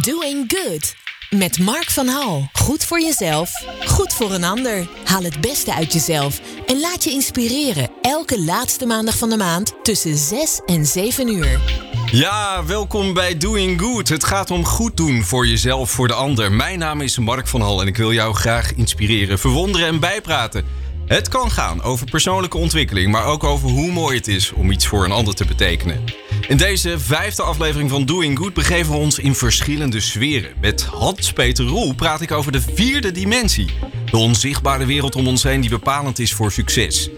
Doing Good. Met Mark van Hal. Goed voor jezelf, goed voor een ander. Haal het beste uit jezelf en laat je inspireren. Elke laatste maandag van de maand tussen 6 en 7 uur. Ja, welkom bij Doing Good. Het gaat om goed doen voor jezelf, voor de ander. Mijn naam is Mark van Hal en ik wil jou graag inspireren, verwonderen en bijpraten. Het kan gaan over persoonlijke ontwikkeling, maar ook over hoe mooi het is om iets voor een ander te betekenen. In deze vijfde aflevering van Doing Good begeven we ons in verschillende sferen. Met Hans-Peter Roel praat ik over de vierde dimensie. De onzichtbare wereld om ons heen die bepalend is voor succes.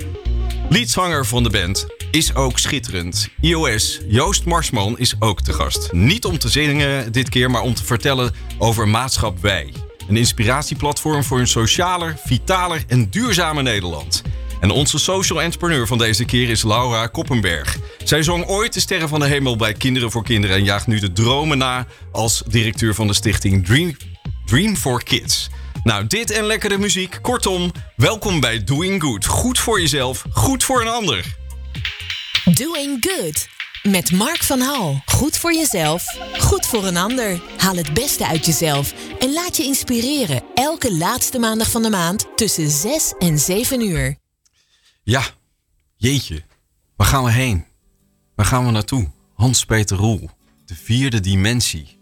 Liedzanger van de band is ook schitterend. iOS, Joost Marsman, is ook te gast. Niet om te zingen dit keer, maar om te vertellen over Maatschap Wij. Een inspiratieplatform voor een socialer, vitaler en duurzamer Nederland. En onze social entrepreneur van deze keer is Laura Koppenberg. Zij zong ooit de Sterren van de Hemel bij Kinderen voor Kinderen en jaagt nu de dromen na als directeur van de stichting Dream, Dream for Kids. Nou, dit en lekkere muziek. Kortom, welkom bij Doing Good. Goed voor jezelf, goed voor een ander. Doing Good. Met Mark van Hal. Goed voor jezelf, goed voor een ander. Haal het beste uit jezelf en laat je inspireren. Elke laatste maandag van de maand tussen 6 en 7 uur. Ja, jeetje. Waar gaan we heen? Waar gaan we naartoe? Hans-Peter Roel, de vierde dimensie.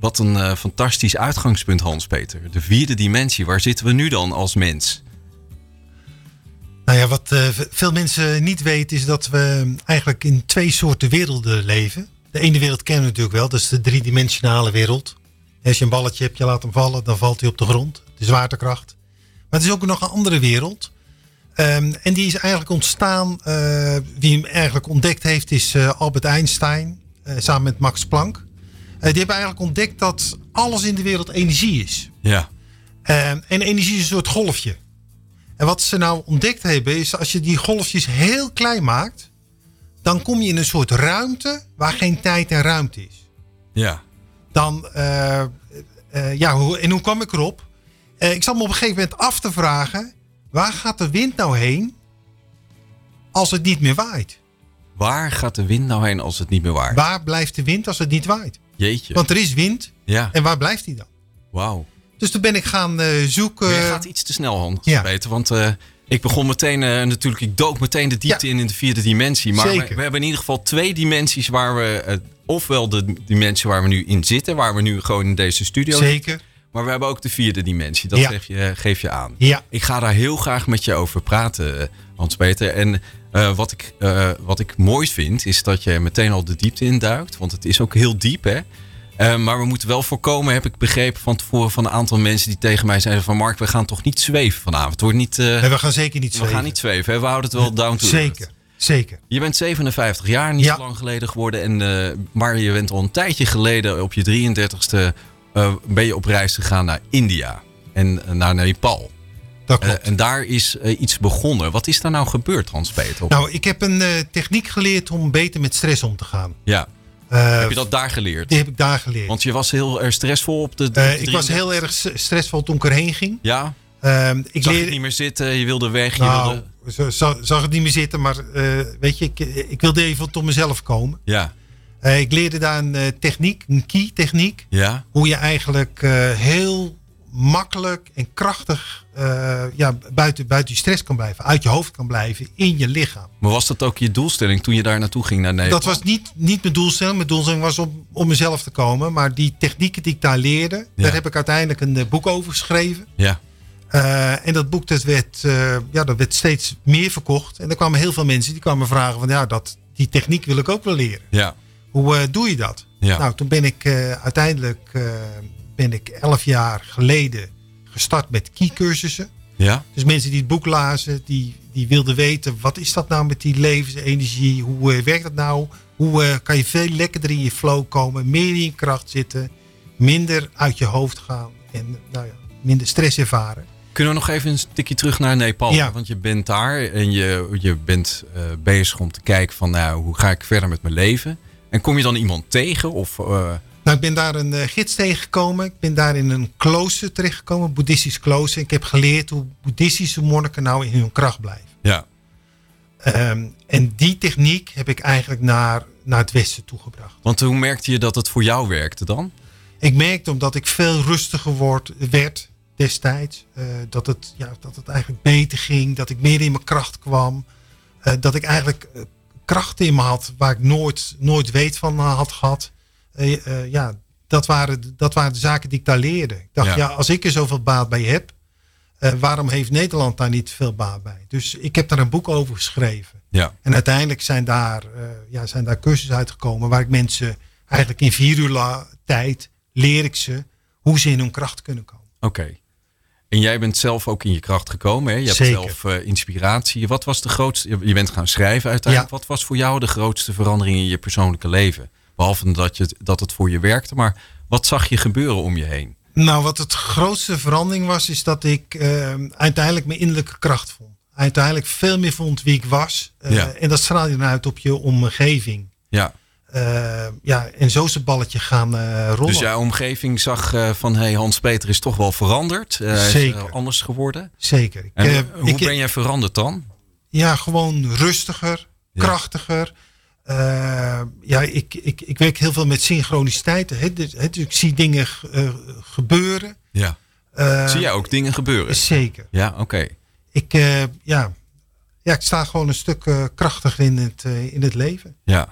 Wat een uh, fantastisch uitgangspunt, Hans-Peter. De vierde dimensie, waar zitten we nu dan als mens? Nou ja, wat uh, veel mensen niet weten is dat we eigenlijk in twee soorten werelden leven. De ene wereld kennen we natuurlijk wel, dat is de driedimensionale wereld. Als je een balletje hebt, je laat hem vallen, dan valt hij op de grond. De zwaartekracht. Maar het is ook nog een andere wereld. Um, en die is eigenlijk ontstaan, uh, wie hem eigenlijk ontdekt heeft, is uh, Albert Einstein, uh, samen met Max Planck. die hebben eigenlijk ontdekt dat alles in de wereld energie is. Ja. Um, en energie is een soort golfje. En wat ze nou ontdekt hebben, is als je die golfjes heel klein maakt, dan kom je in een soort ruimte waar geen tijd en ruimte is. Ja. Dan, ja, hoe, en hoe kwam ik erop? ik zat me op een gegeven moment af te vragen Waar gaat de wind nou heen als het niet meer waait? Waar gaat de wind nou heen als het niet meer waait? Waar blijft de wind als het niet waait? Jeetje. Want er is wind. Ja. En waar blijft die dan? Wauw. Dus toen ben ik gaan uh, zoeken. Maar je gaat iets te snel, Hans. Ja. Weten, want uh, ik begon meteen, uh, natuurlijk, ik dook meteen de diepte ja. in in de vierde dimensie. Maar we, we, hebben in ieder geval twee dimensies waar we, ofwel de dimensie waar we nu in zitten, waar we nu gewoon in deze studio Zeker. Zitten, maar we hebben ook de vierde dimensie. Dat ja. geef, je, geef je aan. Ja. Ik ga daar heel graag met je over praten, Hans-Peter. En uh, wat, ik, uh, wat ik mooi vind, is dat je meteen al de diepte induikt. Want het is ook heel diep, hè? Uh, maar we moeten wel voorkomen, heb ik begrepen van tevoren van een aantal mensen die tegen mij zeiden van Mark, we gaan toch niet zweven vanavond. Het wordt niet. nee, we gaan zeker niet zweven. We gaan niet zweven. Hè? We houden het wel down to Zeker. Zeker. Je bent 57 jaar, niet Ja. zo lang geleden geworden. En, maar je bent al een tijdje geleden op je 33ste uh, ben je op reis gegaan naar India en uh, naar Nepal. Dat klopt. Uh, en daar is iets begonnen. Wat is daar nou gebeurd, Hans Peter? Nou, ik heb een techniek geleerd om beter met stress om te gaan. Ja. heb je dat daar geleerd? Die heb ik daar geleerd. Want je was heel erg stressvol op de. de ik was heel erg stressvol toen ik erheen ging. Ja. Ehm, ik zag het niet meer zitten, je wilde weg. Nou, je wilde... zag, zag het niet meer zitten, maar weet je, ik, ik wilde even tot mezelf komen. Ja. Uh, ik leerde daar een uh, techniek, een key techniek. Ja. Hoe je eigenlijk uh, heel makkelijk en krachtig ja, buiten, buiten je stress kan blijven. Uit je hoofd kan blijven, in je lichaam. Maar was dat ook je doelstelling toen je daar naartoe ging naar Nederland? Dat was niet, niet mijn doelstelling. Mijn doelstelling was om, om mezelf te komen. Maar die technieken die ik daar leerde, ja. daar heb ik uiteindelijk een boek over geschreven. Ja. en dat boek dat werd, ja, dat werd steeds meer verkocht. En er kwamen heel veel mensen die kwamen vragen van ja, dat, die techniek wil ik ook wel leren. Ja. Hoe uh, doe je dat? Ja. Nou, toen ben ik uh, uiteindelijk uh, ben ik elf jaar geleden gestart met key-cursussen. Ja. Dus mensen die het boek lazen, die, die wilden weten... wat is dat nou met die levensenergie? Hoe werkt dat nou? Hoe kan je veel lekkerder in je flow komen? Meer in je kracht zitten? Minder uit je hoofd gaan? En nou ja, minder stress ervaren? Kunnen we nog even een stukje terug naar Nepal? Ja. Want je bent daar en je, je bent bezig om te kijken van... nou, hoe ga ik verder met mijn leven? En kom je dan iemand tegen? Of, uh... Nou, ik ben daar een uh, gids tegengekomen. Ik ben daar in een klooster terechtgekomen, een boeddhistisch klooster. Ik heb geleerd hoe boeddhistische monniken nou in hun kracht blijven. Ja. Ehm, en die techniek heb ik eigenlijk naar, naar het Westen toegebracht. Want hoe merkte je dat het voor jou werkte dan? Ik merkte omdat ik veel rustiger word, werd destijds. Uh, dat, het, ja, dat het eigenlijk beter ging. Dat ik meer in mijn kracht kwam. Uh, dat ik eigenlijk krachten in me had waar ik nooit, nooit weet van had gehad. ja, dat waren, dat waren de zaken die ik daar leerde. Ik dacht, ja, ja als ik er zoveel baat bij heb, waarom heeft Nederland daar niet veel baat bij? Dus ik heb daar een boek over geschreven. Ja. En uiteindelijk zijn daar, ja, zijn daar cursussen uitgekomen waar ik mensen eigenlijk in vier uur tijd leer ik ze hoe ze in hun kracht kunnen komen. Oké. En jij bent zelf ook in je kracht gekomen. Hè? Je hebt Zeker. zelf uh, inspiratie. Wat was de grootste. Je bent gaan schrijven uiteindelijk. Ja. Wat was voor jou de grootste verandering in je persoonlijke leven? Behalve dat, je, dat het voor je werkte. Maar wat zag je gebeuren om je heen? Nou, wat het grootste verandering was, is dat ik uh, uiteindelijk mijn innerlijke kracht vond. Uiteindelijk veel meer vond wie ik was. Uh, ja. En dat straal je dan uit op je omgeving. Ja. Uh, ja, en zo is het balletje gaan uh, rollen. Dus jouw omgeving zag uh, van hey, Hans-Peter is toch wel veranderd. Zeker. Is anders geworden. Zeker. En, hoe ik, ben jij veranderd dan? Ja, gewoon rustiger, ja. krachtiger. ja, ik, ik, ik werk heel veel met synchroniciteit. Hè, dus, dus ik zie dingen gebeuren. Ja. zie jij ook dingen gebeuren? Zeker. Ja, oké. Okay. Ik, ja, ja, ik sta gewoon een stuk krachtiger in het, in het leven. Ja.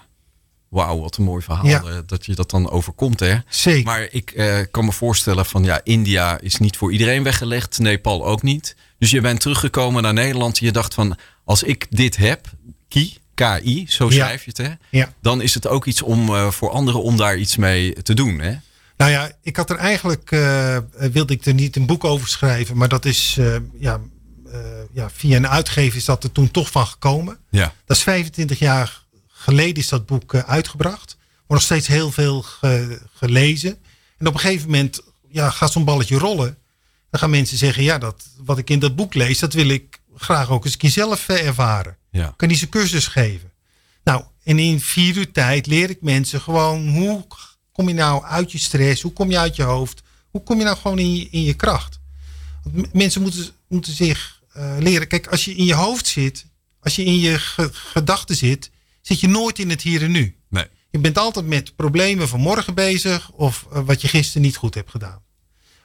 Wauw, wat een mooi verhaal ja. uh, dat je dat dan overkomt. Hè? Zeker. Maar ik uh, kan me voorstellen van ja, India is niet voor iedereen weggelegd. Nepal ook niet. Dus je bent teruggekomen naar Nederland. En je dacht van als ik dit heb, KI, KI, zo schrijf ja. je het hè. Ja. Dan is het ook iets om uh, voor anderen om daar iets mee te doen. Hè? Nou ja, ik had er eigenlijk, wilde ik er niet een boek over schrijven. Maar dat is, ja, ja, via een uitgever is dat er toen toch van gekomen. Ja. Dat is 25 jaar geleden is dat boek uh, uitgebracht. Wordt nog steeds heel veel ge, gelezen. En op een gegeven moment ja, gaat zo'n balletje rollen. Dan gaan mensen zeggen, ja, dat, wat ik in dat boek lees, dat wil ik graag ook eens een keer zelf uh, ervaren. Ja. Kan die ze cursus geven. Nou, en in vier uur tijd leer ik mensen gewoon hoe kom je nou uit je stress? Hoe kom je uit je hoofd? Hoe kom je nou gewoon in je, in je kracht? Want mensen moeten, moeten zich uh, leren. Kijk, als je in je hoofd zit, als je in je ge gedachten zit, zit je nooit in het hier en nu. Nee. Je bent altijd met problemen van morgen bezig of uh, wat je gisteren niet goed hebt gedaan.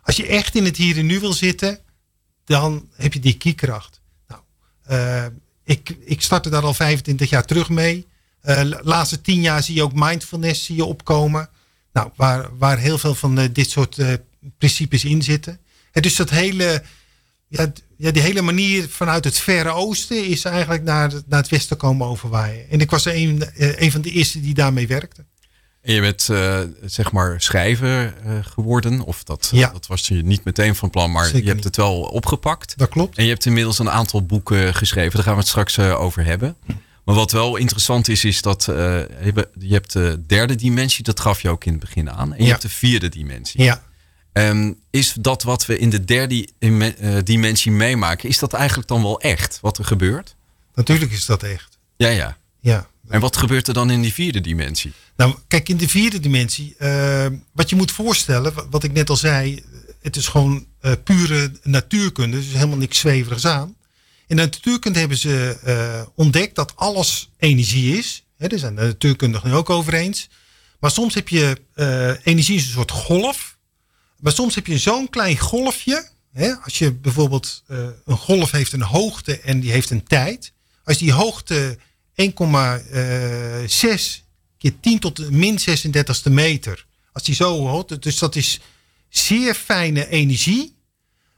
Als je echt in het hier en nu wil zitten, dan heb je die kiekracht. Nou, uh, ik, ik startte daar al 25 jaar terug mee. Uh, laatste 10 jaar zie je ook mindfulness zie je opkomen. Nou, waar, waar heel veel van dit soort principes in zitten. En dus dat hele ja, ja, die hele manier vanuit het Verre Oosten is eigenlijk naar, naar het Westen komen overwaaien. En ik was een, een van de eerste die daarmee werkte. En je bent uh, zeg maar schrijver uh, geworden. Of dat, ja. dat was je niet meteen van plan, maar Zeker je hebt niet. het wel opgepakt. Dat klopt. En je hebt inmiddels een aantal boeken geschreven. Daar gaan we het straks uh, over hebben. Maar wat wel interessant is, is dat je hebt de derde dimensie. Dat gaf je ook in het begin aan. En je Ja. hebt de vierde dimensie. Ja. Um, is dat wat we in de derde uh, dimensie meemaken, is dat eigenlijk dan wel echt wat er gebeurt? Natuurlijk is dat echt. Ja, ja. Ja. En wat gebeurt er dan in die vierde dimensie? Nou, kijk, in de vierde dimensie, uh, wat je moet voorstellen, wat ik net al zei, het is gewoon uh, pure natuurkunde, dus helemaal niks zweverigs aan. In de natuurkunde hebben ze uh, ontdekt dat alles energie is. Hè, daar zijn de natuurkundigen ook over eens. Maar soms heb je energie is een soort golf. Maar soms heb je zo'n klein golfje. Hè, als je bijvoorbeeld uh, een golf heeft een hoogte en die heeft een tijd. Als die hoogte 1,6 keer 10 tot de min 36ste meter. Als die zo hoog, dus dat is zeer fijne energie.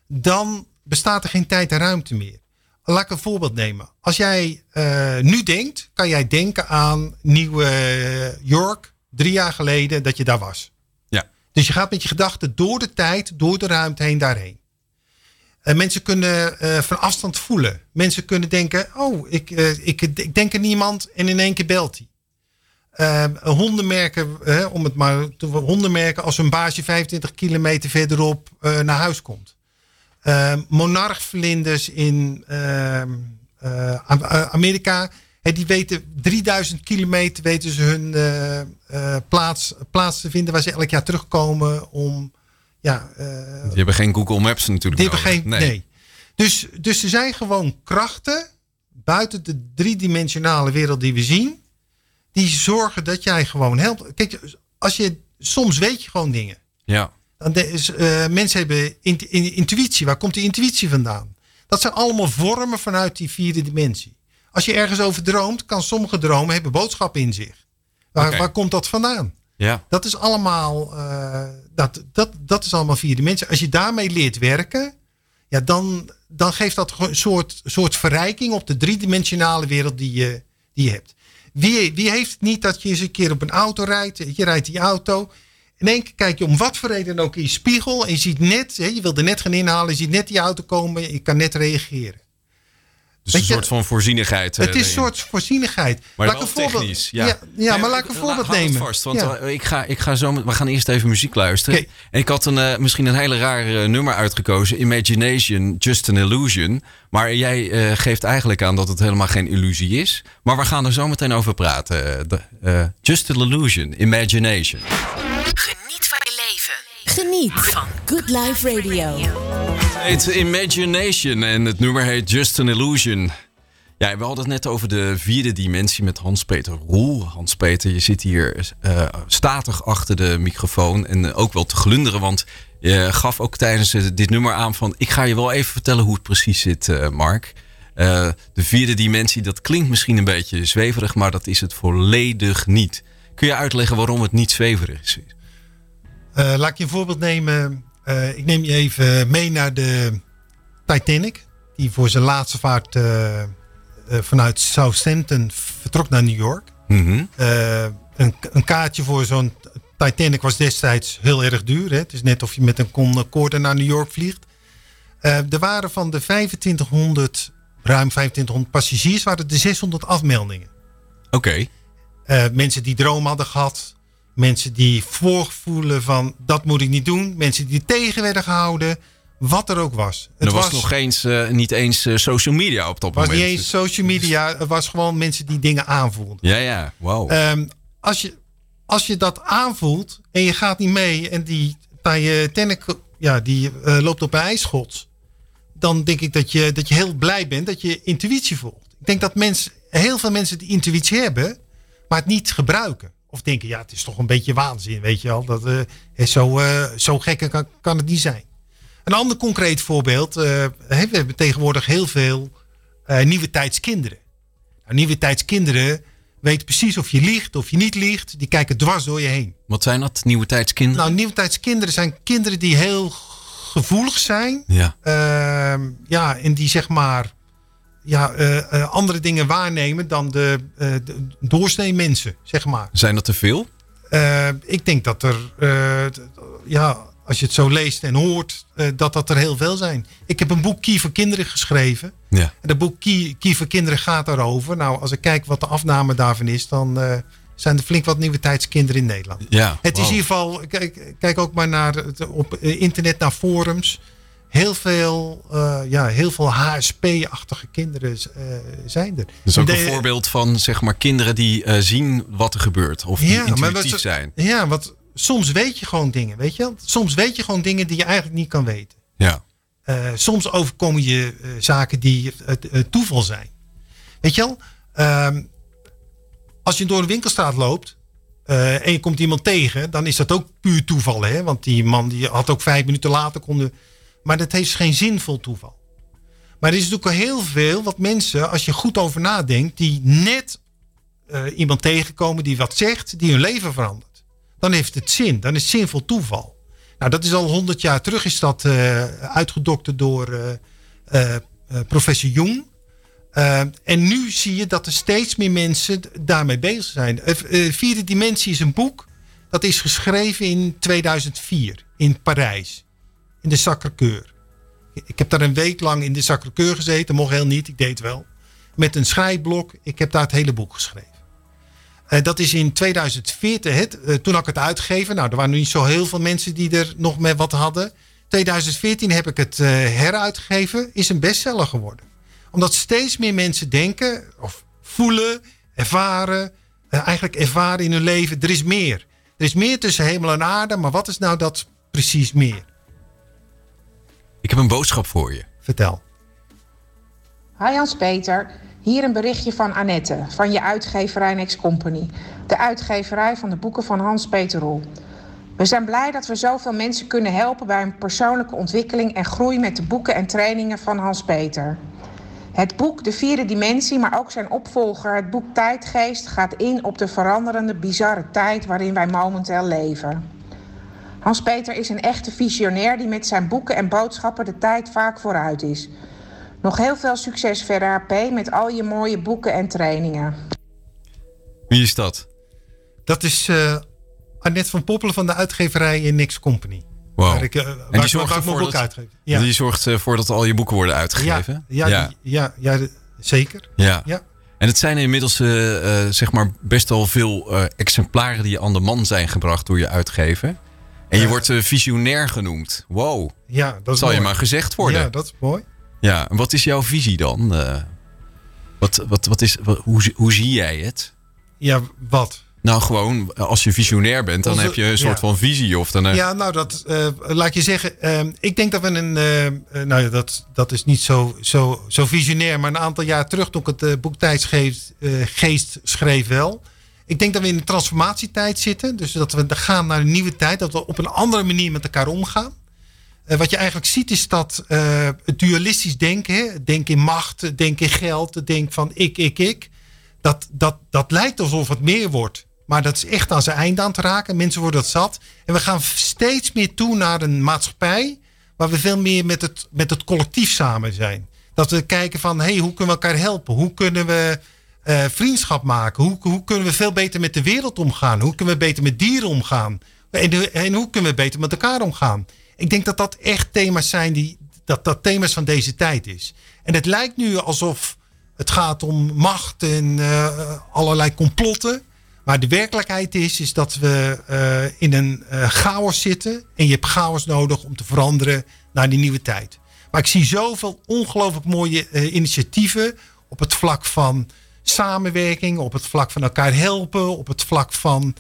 Dan bestaat er geen tijd en ruimte meer. Laat ik een voorbeeld nemen. Als jij uh, nu denkt, kan jij denken aan Nieuw York. Drie jaar geleden dat je daar was. Dus je gaat met je gedachten door de tijd, door de ruimte heen daarheen. Uh, mensen kunnen uh, van afstand voelen. Mensen kunnen denken, oh, ik, uh, ik, ik denk aan niemand en in één keer belt hij. hondenmerken, om het maar te hondenmerken als een baasje 25 kilometer verderop naar huis komt. monarchvlinders in Amerika He, die weten 3000 kilometer weten ze hun uh, uh, plaats, plaats te vinden waar ze elk jaar terugkomen om. Ja, uh, die hebben geen Google Maps natuurlijk. Die hebben geen, nee. nee. Dus, dus er zijn gewoon krachten buiten de driedimensionale wereld die we zien, die zorgen dat jij gewoon helpt. Kijk, als je soms weet je gewoon dingen. Ja. Dan is, mensen hebben intuïtie. Waar komt die intuïtie vandaan? Dat zijn allemaal vormen vanuit die vierde dimensie. Als je ergens over droomt, kan sommige dromen hebben boodschappen in zich. Waar, waar komt dat vandaan? Ja. Dat is allemaal, uh, dat, dat, dat is allemaal vierde dimensie. Als je daarmee leert werken, ja, dan, dan geeft dat een soort, soort verrijking op de driedimensionale wereld die je, die je hebt. Wie, wie heeft het niet dat je eens een keer op een auto rijdt? Je rijdt die auto. In één keer kijk je om wat voor reden ook in je spiegel. En je ziet net, je wil er net gaan inhalen. Je ziet net die auto komen. Je kan net reageren. Dus een soort van voorzienigheid. Het is een soort voorzienigheid. Maar laat wel voorbeeld, technisch. Ja, ja, ja maar laat ik een voorbeeld nemen. vast, want ja. ik, ga, ik ga zo... We gaan eerst even muziek luisteren. Okay. En ik had een, uh, misschien een hele rare nummer uitgekozen. Imagination, Just an Illusion. Maar jij uh, geeft eigenlijk aan dat het helemaal geen illusie is. Maar we gaan er zo meteen over praten. Uh, just an Illusion, Imagination. Geniet van. Geniet van Good Life Radio. Het heet Imagination en het nummer heet Just an Illusion. Ja, we hadden het net over de vierde dimensie met Hans-Peter Roel. Hans-Peter, je zit hier uh, statig achter de microfoon en ook wel te glunderen, want je gaf ook tijdens dit nummer aan van ik ga je wel even vertellen hoe het precies zit, uh, Mark. Uh, de vierde dimensie, dat klinkt misschien een beetje zweverig, maar dat is het volledig niet. Kun je uitleggen waarom het niet zweverig is? Laat ik je een voorbeeld nemen uh, ik neem je even mee naar de Titanic. Die voor zijn laatste vaart uh, uh, vanuit Southampton vertrok naar New York. Mm -hmm. een, een, kaartje voor zo'n Titanic was destijds heel erg duur. Hè? Het is net of je met een Concorde naar New York vliegt. er waren van de 2500, ruim 2500 passagiers, waren er 600 afmeldingen. Oké. Okay. mensen die droom hadden gehad, Mensen die voorgevoelen van dat moet ik niet doen. Mensen die tegen werden gehouden. Wat er ook was. Het er was, nog eens, uh, niet eens uh, social media op dat moment. Het was niet eens social media. Het was gewoon mensen die dingen aanvoelden. Ja, ja. Wow. Um, als, je, als je dat aanvoelt en je gaat niet mee en die, je tennik, ja, die uh, loopt op een ijsschots. Dan denk ik dat je, dat je heel blij bent dat je intuïtie volgt. Ik denk dat mensen, heel veel mensen die intuïtie hebben, maar het niet gebruiken. Of denken, ja, het is toch een beetje waanzin, weet je al. Dat, uh, zo, uh, zo gek kan, kan het niet zijn. Een ander concreet voorbeeld. Uh, we hebben tegenwoordig heel veel nieuwe tijdskinderen. Nou, nieuwe tijdskinderen weten precies of je liegt of je niet liegt. Die kijken dwars door je heen. Wat zijn dat, nieuwe tijdskinderen? Nou, nieuwe tijdskinderen zijn kinderen die heel gevoelig zijn. Ja. Ehm, ja, en die zeg maar ja, uh, andere dingen waarnemen dan de, uh, de doorsnee mensen, zeg maar. Zijn dat te veel? ik denk dat er, ja, als je het zo leest en hoort, dat dat er heel veel zijn. Ik heb een boek Key voor Kinderen geschreven. Ja. En dat boek Key voor Kinderen gaat daarover. Nou, als ik kijk wat de afname daarvan is, dan zijn er flink wat nieuwe tijdskinderen in Nederland. Ja, het is in ieder geval, kijk, kijk ook maar naar, op internet naar forums heel veel, uh, ja, heel veel HSP-achtige kinderen uh, zijn er. Dus ook een voorbeeld van zeg maar, kinderen die uh, zien wat er gebeurt. Of die ja, intuïtief wat, zijn. Ja, want soms weet je gewoon dingen, weet je Soms weet je gewoon dingen die je eigenlijk niet kan weten. Ja. soms overkomen je zaken die toeval zijn. Weet je wel? Ehm, als je door een winkelstraat loopt... en je komt iemand tegen, dan is dat ook puur toeval. Hè? Want die man die had ook vijf minuten later konden maar dat heeft geen zinvol toeval. Maar er is natuurlijk al heel veel wat mensen, als je goed over nadenkt, die net uh, iemand tegenkomen die wat zegt, die hun leven verandert. Dan heeft het zin, dan is zinvol toeval. Nou, dat is al honderd jaar terug, is dat uh, uitgedokterd door uh, professor Jung. en nu zie je dat er steeds meer mensen daarmee bezig zijn. Vierde Dimensie is een boek dat is geschreven in 2004 in Parijs in de Sacré-Cœur. Ik heb daar een week lang in de Sacré-Cœur gezeten. Mocht heel niet, ik deed wel. Met een schrijfblok. Ik heb daar het hele boek geschreven. Uh, dat is in 2014. Het, uh, toen had ik het uitgegeven. Nou, er waren niet zo heel veel mensen die er nog met wat hadden. 2014 heb ik het uh, heruitgegeven. Is een bestseller geworden. Omdat steeds meer mensen denken of voelen, ervaren. eigenlijk ervaren in hun leven. Er is meer. Er is meer tussen hemel en aarde. Maar wat is nou dat precies meer? Ik heb een boodschap voor je. Vertel. Hi Hans-Peter. Hier een berichtje van Annette van je uitgeverij Next Company. De uitgeverij van de boeken van Hans-Peter Roel. We zijn blij dat we zoveel mensen kunnen helpen bij een persoonlijke ontwikkeling en groei met de boeken en trainingen van Hans-Peter. Het boek De Vierde Dimensie, maar ook zijn opvolger, het boek Tijdgeest, gaat in op de veranderende, bizarre tijd waarin wij momenteel leven. Hans-Peter is een echte visionair die met zijn boeken en boodschappen de tijd vaak vooruit is. Nog heel veel succes verder, HP, met al je mooie boeken en trainingen. Wie is dat? Dat is uh, Annette van Poppelen van de uitgeverij in Nix Company. Wow. Waar ik, uh, en die zorgt ervoor dat, uitgeef. Ja. Die zorgt ervoor dat al je boeken worden uitgegeven? Ja, ja, ja. ja, ja zeker. Ja. ja. En het zijn inmiddels uh, zeg maar best wel veel exemplaren die aan de man zijn gebracht door je uitgever. En je wordt visionair genoemd. Wow. Ja, dat zal je maar gezegd worden. Ja, dat is mooi. Ja, en wat is jouw visie dan? wat, wat, wat is, hoe, hoe zie jij het? Ja, wat? Nou, gewoon als je visionair bent, dan heb je een soort van visie. Of dan, uh... Ja, nou, dat uh, laat je zeggen. Uh, ik denk dat we een. nou ja, dat, dat is niet zo, zo, zo visionair. Maar een aantal jaar terug, toen ik het boek Tijdsgeest Geest schreef, wel. Ik denk dat we in een transformatietijd zitten. Dus dat we gaan naar een nieuwe tijd. Dat we op een andere manier met elkaar omgaan. wat je eigenlijk ziet is dat het dualistisch denken, denken in macht, denken in geld, denken van ik, ik, ik. Dat, dat, dat lijkt alsof het meer wordt. Maar dat is echt aan zijn einde aan te raken. Mensen worden dat zat. En we gaan steeds meer toe naar een maatschappij. waar we veel meer met het, met het collectief samen zijn. Dat we kijken van hey, hoe kunnen we elkaar helpen? Hoe kunnen we uh, vriendschap maken? Hoe, hoe kunnen we veel beter met de wereld omgaan? Hoe kunnen we beter met dieren omgaan? En, en hoe kunnen we beter met elkaar omgaan? Ik denk dat dat echt thema's zijn die. dat dat thema's van deze tijd is. En het lijkt nu alsof het gaat om macht en uh, allerlei complotten. Maar de werkelijkheid is, is dat we uh, in een chaos zitten. En je hebt chaos nodig om te veranderen naar die nieuwe tijd. Maar ik zie zoveel ongelooflijk mooie initiatieven op het vlak van samenwerking, op het vlak van elkaar helpen, op het vlak van.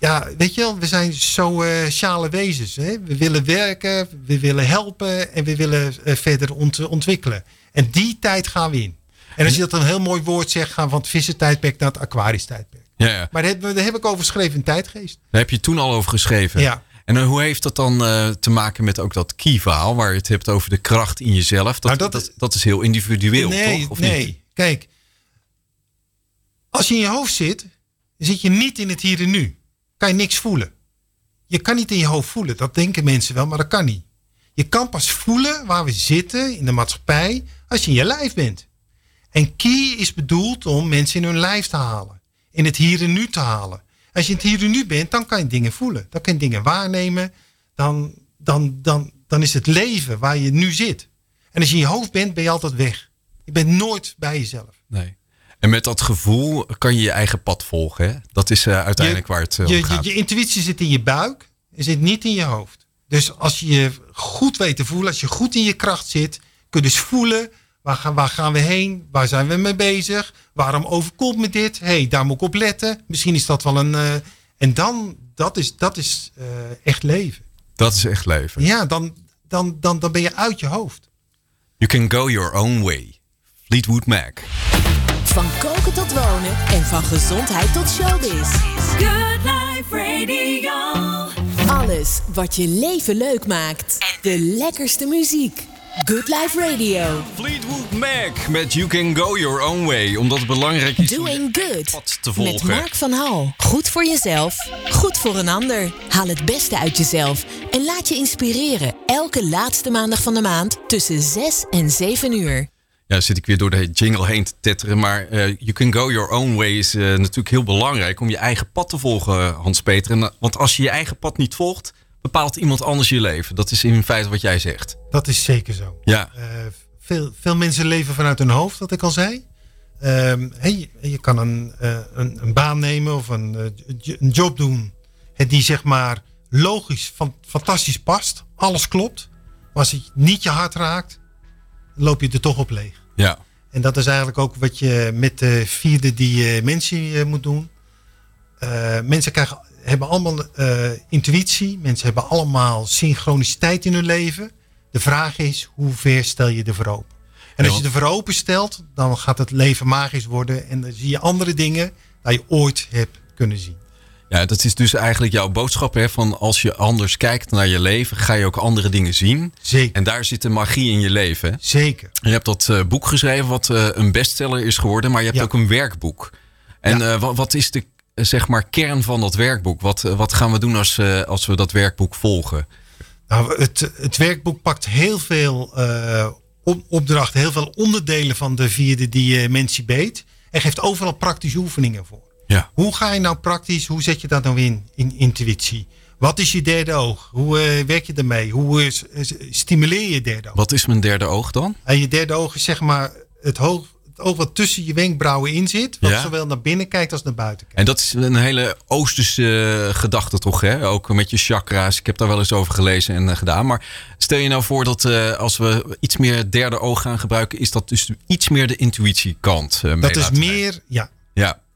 Ja, weet je wel, we zijn sociale wezens. Hè? We willen werken, we willen helpen en we willen verder ont ontwikkelen. En die tijd gaan we in. En als je dat een heel mooi woord zegt, gaan we van het vissentijdperk naar het aquarisch tijdperk. Ja, ja. Maar daar, heb ik over geschreven in Tijdgeest. Daar heb je toen al over geschreven. Ja. En uh, hoe heeft dat dan uh, te maken met ook dat key-verhaal... waar je het hebt over de kracht in jezelf? Dat, nou, dat, dat, dat, is heel individueel, nee, toch? Of nee, niet? kijk. Als je in je hoofd zit, zit je niet in het hier en nu. Kan je niks voelen. Je kan niet in je hoofd voelen. Dat denken mensen wel, maar dat kan niet. Je kan pas voelen waar we zitten in de maatschappij... als je in je lijf bent. En key is bedoeld om mensen in hun lijf te halen in het hier en nu te halen. Als je in het hier en nu bent, dan kan je dingen voelen. Dan kan je dingen waarnemen. Dan, dan, dan, dan is het leven waar je nu zit. En als je in je hoofd bent, ben je altijd weg. Je bent nooit bij jezelf. Nee. En met dat gevoel kan je je eigen pad volgen. Hè? Dat is uh, uiteindelijk waar het uh, je, gaat. Je, je, intuïtie zit in je buik. en zit niet in je hoofd. Dus als je je goed weet te voelen, als je goed in je kracht zit, kun je dus voelen Waar gaan, waar gaan we heen? Waar zijn we mee bezig? Waarom overkomt me dit? hey, daar moet ik op letten. Misschien is dat wel een. Uh, en dan, dat is, dat is echt leven. Dat is echt leven. Ja, dan, dan, dan, dan ben je uit je hoofd. You can go your own way. Fleetwood Mac. Van koken tot wonen en van gezondheid tot showbiz. Good Life Radio. Alles wat je leven leuk maakt. De lekkerste muziek. Good Life Radio. Fleetwood Mac met You Can Go Your Own Way. Omdat het belangrijk is Doing om good. pad te volgen. Met Mark van Hal. Goed voor jezelf, goed voor een ander. Haal het beste uit jezelf en laat je inspireren. Elke laatste maandag van de maand tussen 6 en 7 uur. Ja, zit ik weer door de jingle heen te tetteren. Maar uh, You Can Go Your Own Way is uh, natuurlijk heel belangrijk om je eigen pad te volgen, Hans-Peter. En, Want als je je eigen pad niet volgt, bepaalt iemand anders je leven. Dat is in feite wat jij zegt. Dat is zeker zo. Ja. Uh, veel, veel mensen leven vanuit hun hoofd, wat ik al zei. Um, hey, je kan een, een, een, baan nemen of een, een job doen die zeg maar logisch, van, fantastisch past. Alles klopt. Maar als het niet je hart raakt, loop je er toch op leeg. Ja. En dat is eigenlijk ook wat je met de vierde dimensie moet doen. mensen krijgen hebben allemaal uh, intuïtie. Mensen hebben allemaal synchroniciteit in hun leven. De vraag is, hoe ver stel je ervoor open? En als je ervoor openstelt, dan gaat het leven magisch worden. En dan zie je andere dingen die je ooit hebt kunnen zien. Ja, dat is dus eigenlijk jouw boodschap. Hè, van als je anders kijkt naar je leven, ga je ook andere dingen zien. Zeker. En daar zit de magie in je leven. hè. Zeker. Je hebt dat eh, boek geschreven wat eh, een bestseller is geworden, maar je hebt Ja. ook een werkboek. En eh, wat, wat is de zeg maar kern van dat werkboek? Wat, wat gaan we doen als, als we dat werkboek volgen? Nou, het, het werkboek pakt heel veel op- opdrachten, heel veel onderdelen van de vierde dimensie En geeft overal praktische oefeningen voor. Ja. Hoe ga je nou praktisch, hoe zet je dat nou in, in intuïtie? Wat is je derde oog? Hoe eh, werk je ermee? Hoe eh, s- stimuleer je derde oog? Wat is mijn derde oog dan? En je derde oog is zeg maar het, hoog, het oog wat tussen je wenkbrauwen in zit. Wat Ja. zowel naar binnen kijkt als naar buiten kijkt. En dat is een hele Oosterse eh, gedachte toch, hè? Ook met je chakra's. Ik heb daar wel eens over gelezen en eh, gedaan. Maar stel je nou voor dat eh, als we iets meer derde oog gaan gebruiken, is dat dus iets meer de intuïtiekant. eh, Dat is nemen. meer, Ja.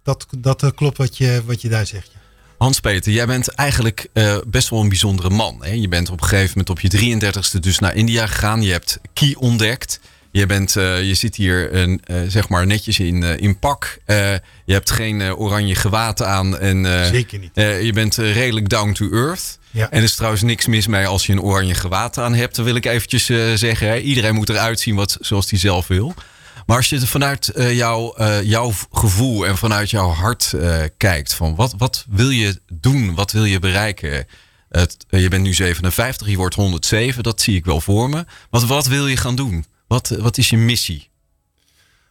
Dat, dat eh, klopt wat je, wat je daar zegt. ja. Hans-Peter, jij bent eigenlijk eh, best wel een bijzondere man. Hè? Je bent op een gegeven moment op je 33ste dus naar India gegaan. Je hebt Ki ontdekt. Je, bent, eh, je zit hier zeg maar netjes in, in pak. Je hebt geen oranje gewaad aan. En, Zeker niet. je bent redelijk down to earth. Ja. En er is trouwens niks mis mee als je een oranje gewaad aan hebt. Dat wil ik eventjes zeggen. Hè? Iedereen moet eruit zien wat, zoals hij zelf wil. Maar als je er vanuit eh, jouw, eh, jouw gevoel en vanuit jouw hart eh, kijkt, van wat, wat wil je doen? Wat wil je bereiken? Het, je bent nu 57, je wordt 107, dat zie ik wel voor me. Wat, wat wil je gaan doen? Wat, wat is je missie?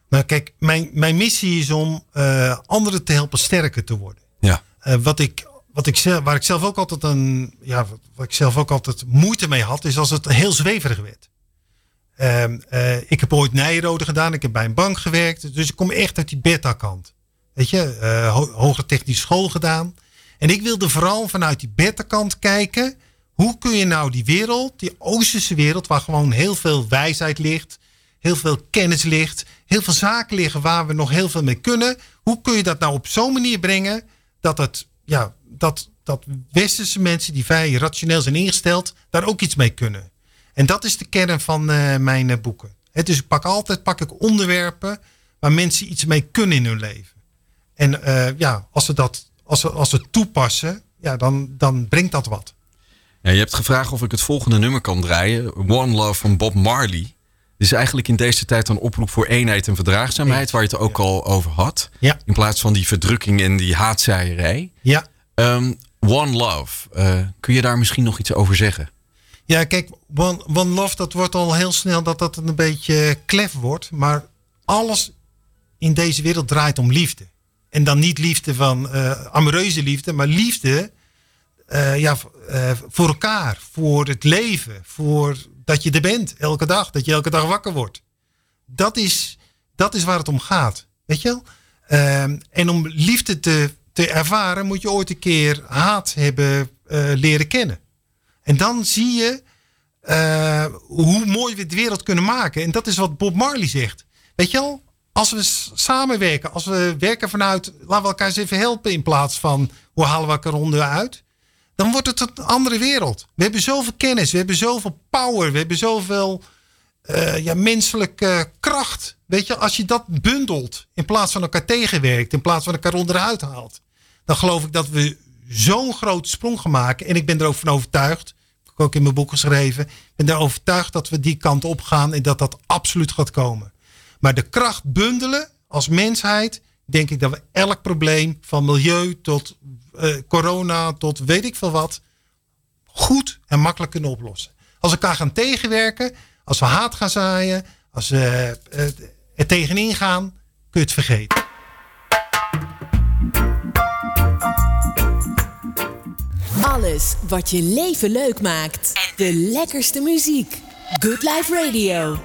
Nou kijk, mijn, mijn missie is om anderen te helpen sterker te worden. Ja, wat ik, wat ik waar ik zelf ook altijd een, ja, wat ik zelf ook altijd moeite mee had, is als het heel zweverig werd. Ehm, eh, ik heb ooit Nijrode gedaan, ik heb bij een bank gewerkt, dus ik kom echt uit die beta-kant. Weet je, hoger technische school gedaan. En ik wilde vooral vanuit die beta-kant kijken, hoe kun je nou die wereld, die Oosterse wereld, waar gewoon heel veel wijsheid ligt, heel veel kennis ligt, heel veel zaken liggen waar we nog heel veel mee kunnen. Hoe kun je dat nou op zo'n manier brengen dat het, ja, dat, dat westerse mensen die vrij rationeel zijn ingesteld, daar ook iets mee kunnen. En dat is de kern van eh, mijn eh, boeken. Het dus ik pak altijd pak ik onderwerpen waar mensen iets mee kunnen in hun leven. En eh, ja, als ze dat als ze, als ze toepassen, ja, dan, dan brengt dat wat. Ja, je hebt gevraagd of ik het volgende nummer kan draaien. One Love van Bob Marley. Dit is eigenlijk in deze tijd een oproep voor eenheid en verdraagzaamheid, waar je het ook al over had. Ja. In plaats van die verdrukking en die haatzaaierij. Ja, Ehm, One Love, kun je daar misschien nog iets over zeggen? Ja, kijk, One, one Love, dat wordt al heel snel dat dat een beetje klef wordt. Maar alles in deze wereld draait om liefde. En dan niet liefde van eh amoureuze liefde, maar liefde eh, ja, eh, voor elkaar, voor het leven, voor dat je er bent elke dag, dat je elke dag wakker wordt. Dat is, dat is waar het om gaat. Weet je wel? Ehm, en om liefde te, te ervaren moet je ooit een keer haat hebben leren kennen. En dan zie je eh, hoe mooi we de wereld kunnen maken. En dat is wat Bob Marley zegt. Weet je wel? Als we samenwerken, als we werken vanuit... laten we elkaar eens even helpen in plaats van... hoe halen we elkaar onderuit? Dan wordt het een andere wereld. We hebben zoveel kennis, we hebben zoveel power... we hebben zoveel eh, ja, menselijke kracht. Weet je, als je dat bundelt... in plaats van elkaar tegenwerkt... in plaats van elkaar onderuit haalt... dan geloof ik dat we zo'n grote sprong gaan maken. En ik ben er ook van overtuigd heb ook in mijn boek geschreven. Ik ben er overtuigd dat we die kant op gaan en dat dat absoluut gaat komen. Maar de kracht bundelen als mensheid, denk ik dat we elk probleem van milieu tot eh, corona tot weet ik veel wat, goed en makkelijk kunnen oplossen. Als we elkaar gaan tegenwerken, als we haat gaan zaaien, als we eh, er tegenin gaan, kun je het vergeten. Alles wat je leven leuk maakt. De lekkerste muziek. Good Life Radio.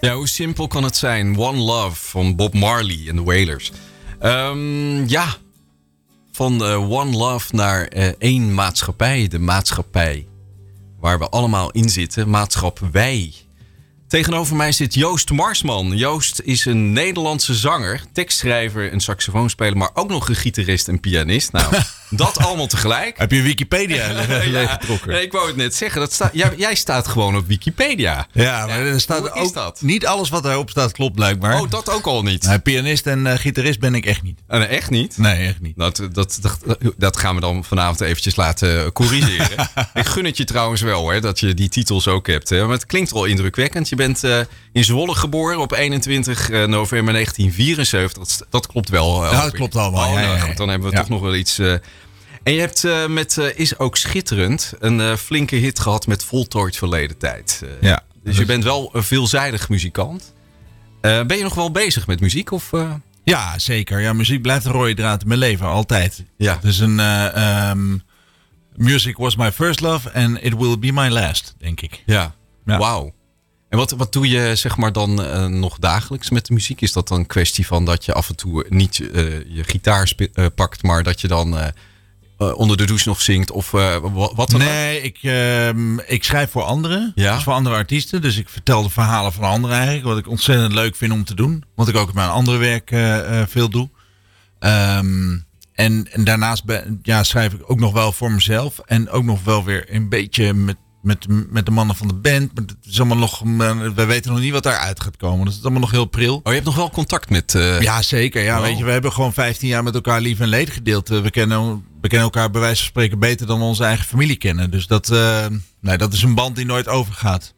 Ja, hoe simpel kan het zijn? One Love van Bob Marley en de Wailers. Ehm, ja, van eh, One Love naar eh, één maatschappij. De maatschappij waar we allemaal in zitten. Maatschap wij. Tegenover mij zit Joost Marsman. Joost is een Nederlandse zanger, tekstschrijver en saxofoonspeler, maar ook nog een gitarist en pianist. Nou, Dat allemaal tegelijk. Heb je Wikipedia Ja, leeggetrokken? nee, ik wou het net zeggen. Dat jij, jij staat gewoon op Wikipedia. Ja, maar er staat hoe ook dat? niet alles wat daarop staat klopt blijkbaar. Oh, dat ook al niet. Nou, pianist en eh, gitarist ben ik echt niet. Eh, nee, echt niet? Nee, echt niet. Dat, dat, dat, dat gaan we dan vanavond eventjes laten corrigeren. ik gun het je trouwens wel, hè, dat je die titels ook hebt. Hè. Maar het klinkt wel indrukwekkend. Je bent eh, in Zwolle geboren op 21 november 1974. Dat, dat klopt wel. eh, Ja, dat klopt allemaal. Oh, nou, ja, dan hebben we toch nog wel iets... en je hebt eh, met eh, Is Ook Schitterend een eh, flinke hit gehad met Voltooid Verleden Tijd. Ja. Dus je bent wel een veelzijdig muzikant. Ben je nog wel bezig met muziek? Of? Ja, zeker. Ja, muziek blijft een rode draad in mijn leven, altijd. Ja. Is een... eh, ehm, music was my first love and it will be my last, denk ik. Ja, Ja. wauw. En wat, wat doe je zeg maar dan nog dagelijks met de muziek? Is dat dan een kwestie van dat je af en toe niet je gitaar pakt, maar dat je dan eh, onder de douche nog zingt? Of eh, wa- wat dan ook? Nee, ik, ehm, ik schrijf voor anderen. Ja. Dus voor andere artiesten. Dus ik vertel de verhalen van anderen eigenlijk. Wat ik ontzettend leuk vind om te doen. Wat ik ook in mijn andere werk eh, veel doe. Ehm, en, en daarnaast ben, ja, schrijf ik ook nog wel voor mezelf. En ook nog wel weer een beetje met, met, met de mannen van de band. Maar het is allemaal nog, we weten nog niet wat daaruit gaat komen. Dus het is allemaal nog heel pril. Oh, je hebt nog wel contact met... eh, Ja, zeker. Ja, weet je, we hebben gewoon 15 jaar met elkaar lief en leed gedeeld. Eh, We kennen, we kennen elkaar bij wijze van spreken beter dan we onze eigen familie kennen. Dus dat, eh, nee, dat is een band die nooit overgaat.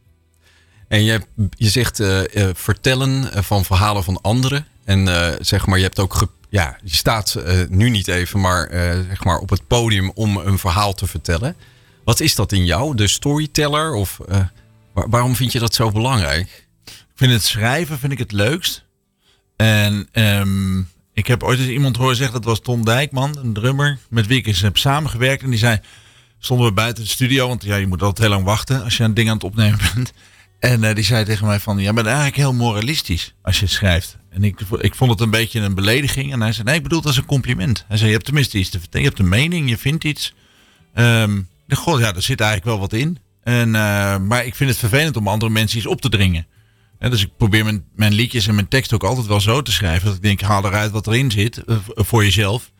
En je, je zegt eh, eh, vertellen eh, van verhalen van anderen. En eh, zeg maar, je hebt ook... ge- ja, je staat eh, nu niet even, maar eh, zeg maar op het podium om een verhaal te vertellen. Wat is dat in jou? De storyteller? Of eh, waar- waarom vind je dat zo belangrijk? Ik vind het schrijven vind ik het leukst. En ehm, ik heb ooit eens iemand horen zeggen, dat was Ton Dijkman, een drummer, met wie ik eens heb samengewerkt. En die zei, stonden we buiten de studio, want ja, je moet altijd heel lang wachten als je een ding aan het opnemen bent. En eh, die zei tegen mij van, jij bent eigenlijk heel moralistisch als je schrijft. En ik, ik vond het een beetje een belediging. En hij zei, nee, ik bedoel het als een compliment. Hij zei, je hebt tenminste iets te vertellen. Je hebt een mening, je vindt iets. Ehm, goh, ja, er zit eigenlijk wel wat in. En, eh, maar ik vind het vervelend om andere mensen iets op te dringen. Dus ik probeer mijn, mijn liedjes en mijn tekst ook altijd wel zo te schrijven. Dat ik denk, haal eruit wat erin zit eh, v- voor jezelf.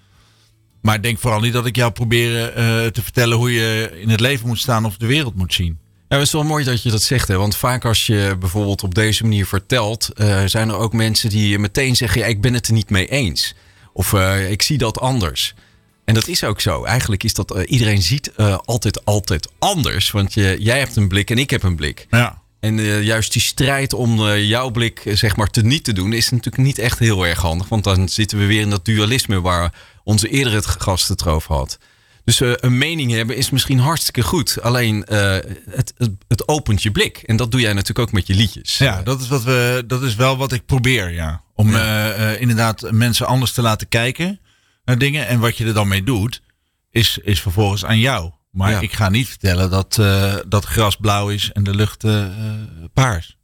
Maar denk vooral niet dat ik jou probeer eh, te vertellen hoe je in het leven moet staan of de wereld moet zien. Ja, het is wel mooi dat je dat zegt. Hè? Want vaak als je bijvoorbeeld op deze manier vertelt... eh, zijn er ook mensen die meteen zeggen... Ja, ik ben het er niet mee eens. Of eh, ik zie dat anders. En dat is ook zo. Eigenlijk is dat... eh, iedereen ziet eh, altijd, altijd anders. Want je, jij hebt een blik en ik heb een blik. Ja. En eh, juist die strijd om jouw blik zeg maar te niet te doen... is natuurlijk niet echt heel erg handig. Want dan zitten we weer in dat dualisme... waar onze eerdere gast het over had. Dus een mening hebben is misschien hartstikke goed. Alleen het, het, het opent je blik. En dat doe jij natuurlijk ook met je liedjes. Ja, dat is, wat we, dat is wel wat ik probeer, ja. Om inderdaad mensen anders te laten kijken naar dingen. En wat je er dan mee doet, is, is vervolgens aan jou. Maar Ja. ik ga niet vertellen dat, eh, dat gras blauw is en de lucht eh, paars.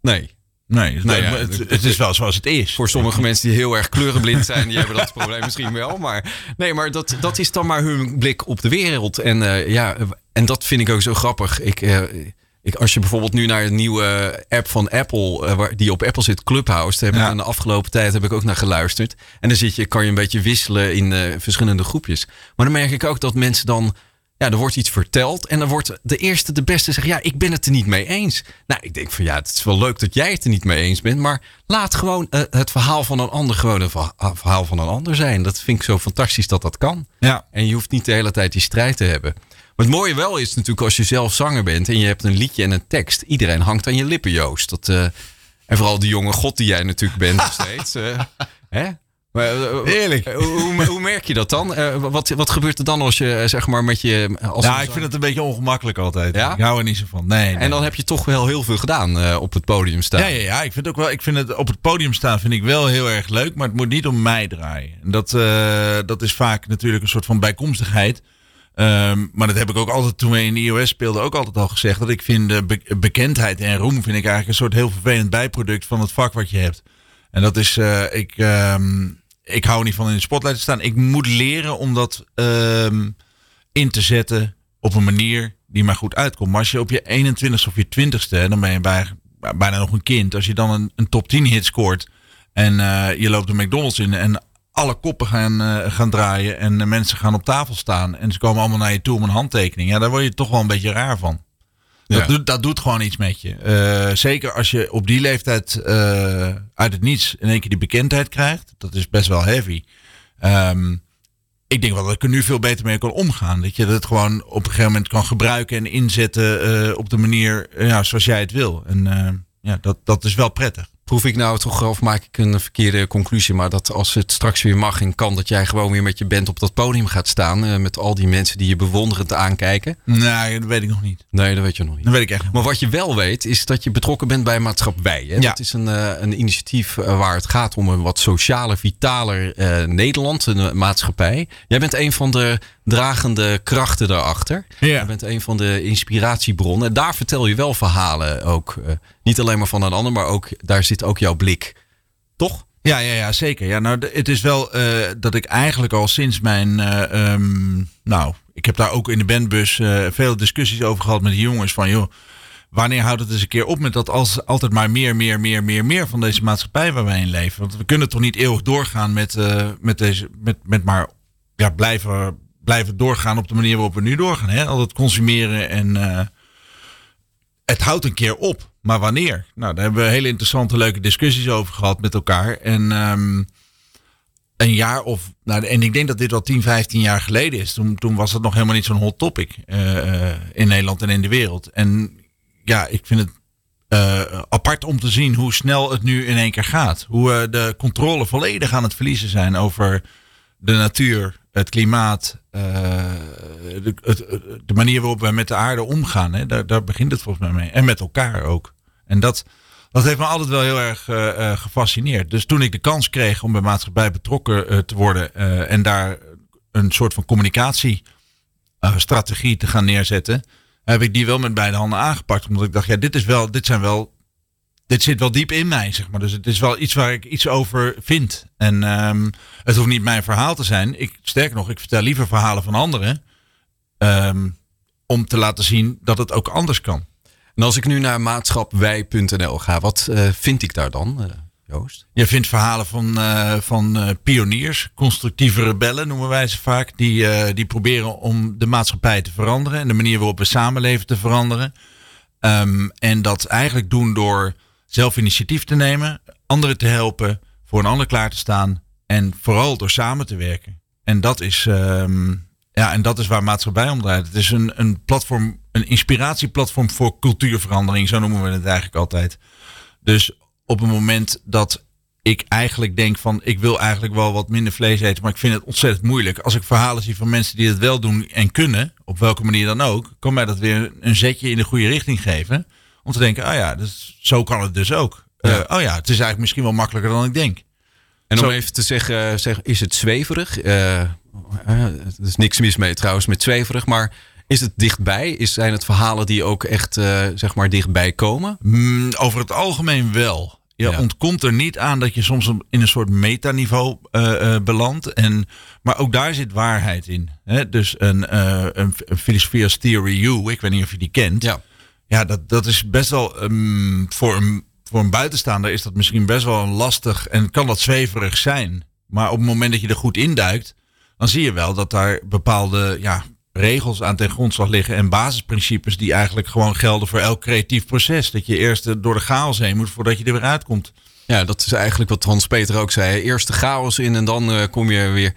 Nee. Nee, het, Nou ja, het, is wel zoals het is. Voor sommige mensen die heel erg kleurenblind zijn, die hebben dat probleem misschien wel. Maar nee, maar dat, dat is dan maar hun blik op de wereld. En eh, ja, en dat vind ik ook zo grappig. Ik, ik, als je bijvoorbeeld nu naar een nieuwe app van Apple, eh, waar, die op Apple zit, Clubhouse, daar heb Ja. ik in de afgelopen tijd heb ik ook naar geluisterd. En dan zit je, kan je een beetje wisselen in eh, verschillende groepjes. Maar dan merk ik ook dat mensen dan ja, er wordt iets verteld en dan wordt de eerste de beste zeggen, ja, ik ben het er niet mee eens. Nou, ik denk van ja, het is wel leuk dat jij het er niet mee eens bent, maar laat gewoon eh, het verhaal van een ander gewoon een verha- verhaal van een ander zijn. Dat vind ik zo fantastisch dat dat kan. Ja. En je hoeft niet de hele tijd die strijd te hebben. Maar het mooie wel is natuurlijk als je zelf zanger bent en je hebt een liedje en een tekst. Iedereen hangt aan je lippen, Joost. Dat, eh, en vooral die jonge god die jij natuurlijk bent nog steeds. eh, hè? Maar, eh, Heerlijk. eh, Hoe, hoe merk je dat dan? Wat, wat gebeurt er dan als je zeg maar met je. Als Nou, ik vind het een beetje ongemakkelijk altijd. Ja? Ik hou er niet zo van. Nee, nee. En dan heb je toch wel heel veel gedaan op het podium staan. Ja, ja, ja. Ik vind ook wel. Ik vind het op het podium staan vind ik wel heel erg leuk, maar het moet niet om mij draaien. En dat, dat is vaak natuurlijk een soort van bijkomstigheid. Ehm, maar dat heb ik ook altijd toen we in de iOS speelden ook altijd al gezegd. Dat ik vind be- bekendheid en roem vind ik eigenlijk een soort heel vervelend bijproduct van het vak wat je hebt. En dat is, eh, ik, ehm, ik hou niet van in de spotlight te staan. Ik moet leren om dat ehm, in te zetten op een manier die maar goed uitkomt. Maar als je op je 21ste of je 20ste, dan ben je bij, bijna nog een kind. Als je dan een, een top 10 hit scoort en eh, je loopt de McDonald's in en alle koppen gaan, eh, gaan draaien en de mensen gaan op tafel staan en ze komen allemaal naar je toe om een handtekening. Ja, daar word je toch wel een beetje raar van. Dat, Ja. doet, dat doet gewoon iets met je. Eh, zeker als je op die leeftijd eh, uit het niets in één keer die bekendheid krijgt. Dat is best wel heavy. Ehm, ik denk wel dat ik er nu veel beter mee kan omgaan. Dat je dat gewoon op een gegeven moment kan gebruiken en inzetten op de manier ja, zoals jij het wil. En ja, dat, dat is wel prettig. Proef ik nou toch of maak ik een verkeerde conclusie, maar dat als het straks weer mag en kan, dat jij gewoon weer met je band op dat podium gaat staan eh, met al die mensen die je bewonderend aankijken? Nee, dat weet ik nog niet. Nee, dat weet je nog niet. Dat weet ik echt. Maar wat je wel weet, is dat je betrokken bent bij Maatschappij. Wij. Hè? Ja. Dat is een, eh, een initiatief eh, waar het gaat om een wat socialer, vitaler Nederland, een maatschappij. Jij bent een van de dragende krachten daarachter. Ja. Je bent een van de inspiratiebronnen. En daar vertel je wel verhalen ook. Niet alleen maar van een ander, maar ook daar zit ook jouw blik. Toch? Ja, ja, ja, zeker. Ja, nou, het is wel eh, dat ik eigenlijk al sinds mijn. eh, ehm, nou, ik heb daar ook in de bandbus eh, veel discussies over gehad met de jongens. Van joh, wanneer houdt het eens een keer op met dat als altijd maar meer, meer, meer, meer, meer van deze maatschappij waar wij in leven? Want we kunnen toch niet eeuwig doorgaan met, met, deze, met, met maar ja, blijven, blijven doorgaan op de manier waarop we nu doorgaan. Hè? Altijd consumeren en. het houdt een keer op. Maar wanneer? Nou, daar hebben we hele interessante, leuke discussies over gehad met elkaar. En ehm, een jaar of. Nou, en ik denk dat dit al 10, 15 jaar geleden is. Toen, toen was het nog helemaal niet zo'n hot topic eh, eh, in Nederland en in de wereld. En ja, ik vind het eh, apart om te zien hoe snel het nu in één keer gaat. Hoe de controle volledig aan het verliezen zijn over de natuur, het klimaat, de, de manier waarop we met de aarde omgaan. Hè, daar, daar begint het volgens mij mee. En met elkaar ook. En dat, dat heeft me altijd wel heel erg eh, eh, gefascineerd. Dus toen ik de kans kreeg om bij maatschappij betrokken eh, te worden en daar een soort van communicatiestrategie te gaan neerzetten, heb ik die wel met beide handen aangepakt. Omdat ik dacht, ja, dit is wel, dit zijn wel dit zit wel diep in mij, zeg maar. Dus het is wel iets waar ik iets over vind. En ehm, het hoeft niet mijn verhaal te zijn. Ik, sterker nog, ik vertel liever verhalen van anderen. ehm, om te laten zien dat het ook anders kan. En als ik nu naar maatschapwij.nl ga, wat eh, vind ik daar dan, eh, Joost? Je vindt verhalen van, eh, van pioniers, constructieve rebellen noemen wij ze vaak. Die, die proberen om de maatschappij te veranderen. En de manier waarop we samenleven te veranderen. Ehm, en dat eigenlijk doen door zelf initiatief te nemen, anderen te helpen, voor een ander klaar te staan. En vooral door samen te werken. En dat is, ehm, ja, en dat is waar maatschappij om draait. Het is een, een platform, een inspiratieplatform voor cultuurverandering. Zo noemen we het eigenlijk altijd. Dus op het moment dat ik eigenlijk denk van ik wil eigenlijk wel wat minder vlees eten, maar ik vind het ontzettend moeilijk. Als ik verhalen zie van mensen die het wel doen en kunnen, op welke manier dan ook, kan mij dat weer een zetje in de goede richting geven. Om te denken, oh ja, dus, zo kan het dus ook. Ja. Eh, oh ja, het is eigenlijk misschien wel makkelijker dan ik denk. En om Zo- even te zeggen, zeg, is het zweverig? Eh, er is niks mis mee trouwens met zweverig, maar is het dichtbij? Is, zijn het verhalen die ook echt eh, zeg maar dichtbij komen? Mm, over het algemeen wel. Je Ja. ontkomt er niet aan dat je soms in een soort metaniveau eh, belandt. En, maar ook daar zit waarheid in. Hè? Dus een, een, een filosofie als Theory U, ik weet niet of je die kent. Ja. Ja, dat, dat is best wel ehm, voor, een, voor een buitenstaander is dat misschien best wel een lastig en kan dat zweverig zijn. Maar op het moment dat je er goed induikt, dan zie je wel dat daar bepaalde ja, regels aan ten grondslag liggen en basisprincipes die eigenlijk gewoon gelden voor elk creatief proces. Dat je eerst door de chaos heen moet voordat je er weer uitkomt. Ja, dat is eigenlijk wat Hans Peter ook zei. Eerst de chaos in en dan eh, kom je weer.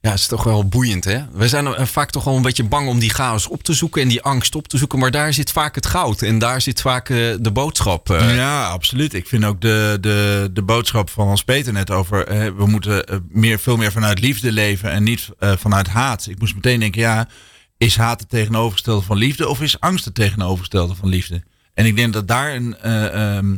Ja, het is toch wel boeiend, hè? We zijn eh, vaak toch wel een beetje bang om die chaos op te zoeken en die angst op te zoeken. Maar daar zit vaak het goud en daar zit vaak eh, de boodschap. Ja, absoluut. Ik vind ook de, de, de boodschap van Hans Peter net over... we moeten meer, veel meer vanuit liefde leven en niet vanuit haat. Ik moest meteen denken, ja, is haat het tegenovergestelde van liefde... of is angst het tegenovergestelde van liefde? En ik denk dat daar een... eh, ehm,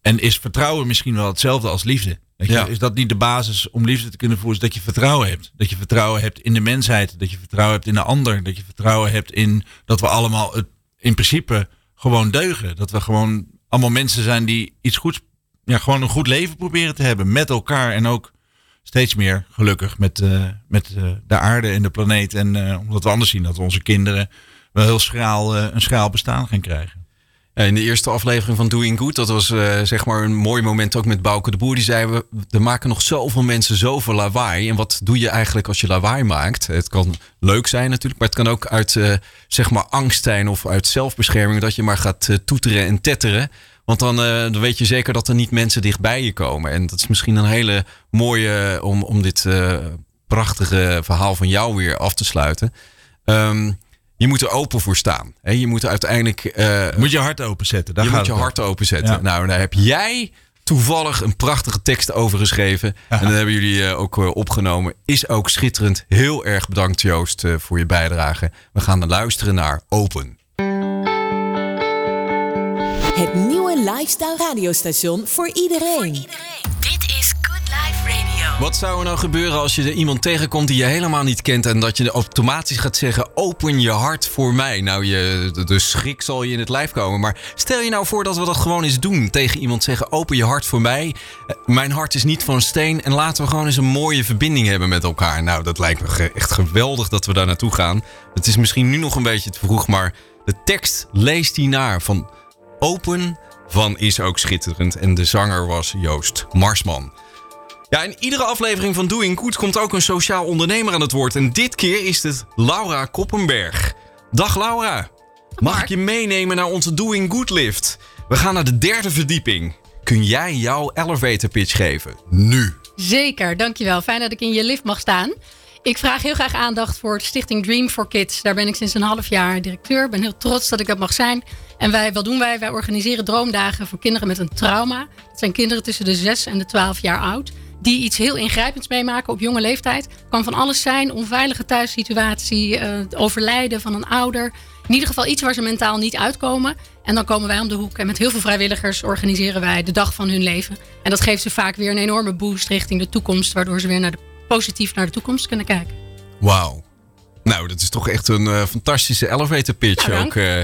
en is vertrouwen misschien wel hetzelfde als liefde? Weet je? Ja. Is dat niet de basis om liefde te kunnen voeren? Is dat je vertrouwen hebt. Dat je vertrouwen hebt in de mensheid. Dat je vertrouwen hebt in de ander. Dat je vertrouwen hebt in dat we allemaal het in principe gewoon deugen. Dat we gewoon allemaal mensen zijn die iets goeds, ja, gewoon een goed leven proberen te hebben met elkaar. En ook steeds meer gelukkig met, eh, met eh, de aarde en de planeet. En eh, omdat we anders zien dat we onze kinderen wel heel schraal, een schraal bestaan gaan krijgen. In de eerste aflevering van Doing Good, dat was zeg maar een mooi moment ook met Bouke de Boer. Die zei, we, er maken nog zoveel mensen zoveel lawaai. En wat doe je eigenlijk als je lawaai maakt? Het kan leuk zijn natuurlijk, maar het kan ook uit zeg maar angst zijn of uit zelfbescherming. Dat je maar gaat toeteren en tetteren. Want dan, eh, dan weet je zeker dat er niet mensen dichtbij je komen. En dat is misschien een hele mooie eh, om, om dit eh, prachtige verhaal van jou weer af te sluiten. Ehm, je moet er open voor staan. Hè? Je moet uiteindelijk. Moet je hart openzetten. Daar je gaat moet je hart openzetten. Ja. Nou, daar heb jij toevallig een prachtige tekst over geschreven. En dat hebben jullie ook opgenomen. Is ook schitterend. Heel erg bedankt Joost voor je bijdrage. We gaan luisteren naar Open. Lifestyle radiostation voor iedereen. Dit is Good Life Radio. Wat zou er nou gebeuren als je er iemand tegenkomt die je helemaal niet kent en dat je automatisch gaat zeggen: open je hart voor mij? Nou, je, de, de schrik zal je in het lijf komen. Maar stel je nou voor dat we dat gewoon eens doen. Tegen iemand zeggen: open je hart voor mij. Eh, Mijn hart is niet van steen. En laten we gewoon eens een mooie verbinding hebben met elkaar. Nou, dat lijkt me echt geweldig dat we daar naartoe gaan. Het is misschien nu nog een beetje te vroeg, maar de tekst leest die naar van Open van Is ook schitterend. En de zanger was Joost Marsman. Ja, in iedere aflevering van Doing Good komt ook een sociaal ondernemer aan het woord. En dit keer is het Laura Koppenberg. Dag Laura. Mag ik je meenemen naar onze Doing Good lift? We gaan naar de derde verdieping. Kun jij jouw elevator pitch geven? Nu. Zeker, dankjewel. Fijn dat ik in je lift mag staan. Ik vraag heel graag aandacht voor de stichting Dream for Kids. Daar ben ik sinds een half jaar directeur. Ik ben heel trots dat ik dat mag zijn. En wij, wat doen wij? Wij organiseren droomdagen voor kinderen met een trauma. Dat zijn kinderen tussen de 6 en de 12 jaar oud. Die iets heel ingrijpends meemaken op jonge leeftijd. Kan van alles zijn. Onveilige thuissituatie. eh, het overlijden van een ouder. In ieder geval iets waar ze mentaal niet uitkomen. En dan komen wij om de hoek. En met heel veel vrijwilligers organiseren wij de dag van hun leven. En dat geeft ze vaak weer een enorme boost richting de toekomst. Waardoor ze weer naar de, positief naar de toekomst kunnen kijken. Wauw. Nou, dat is toch echt een eh, fantastische elevator pitch ook. eh.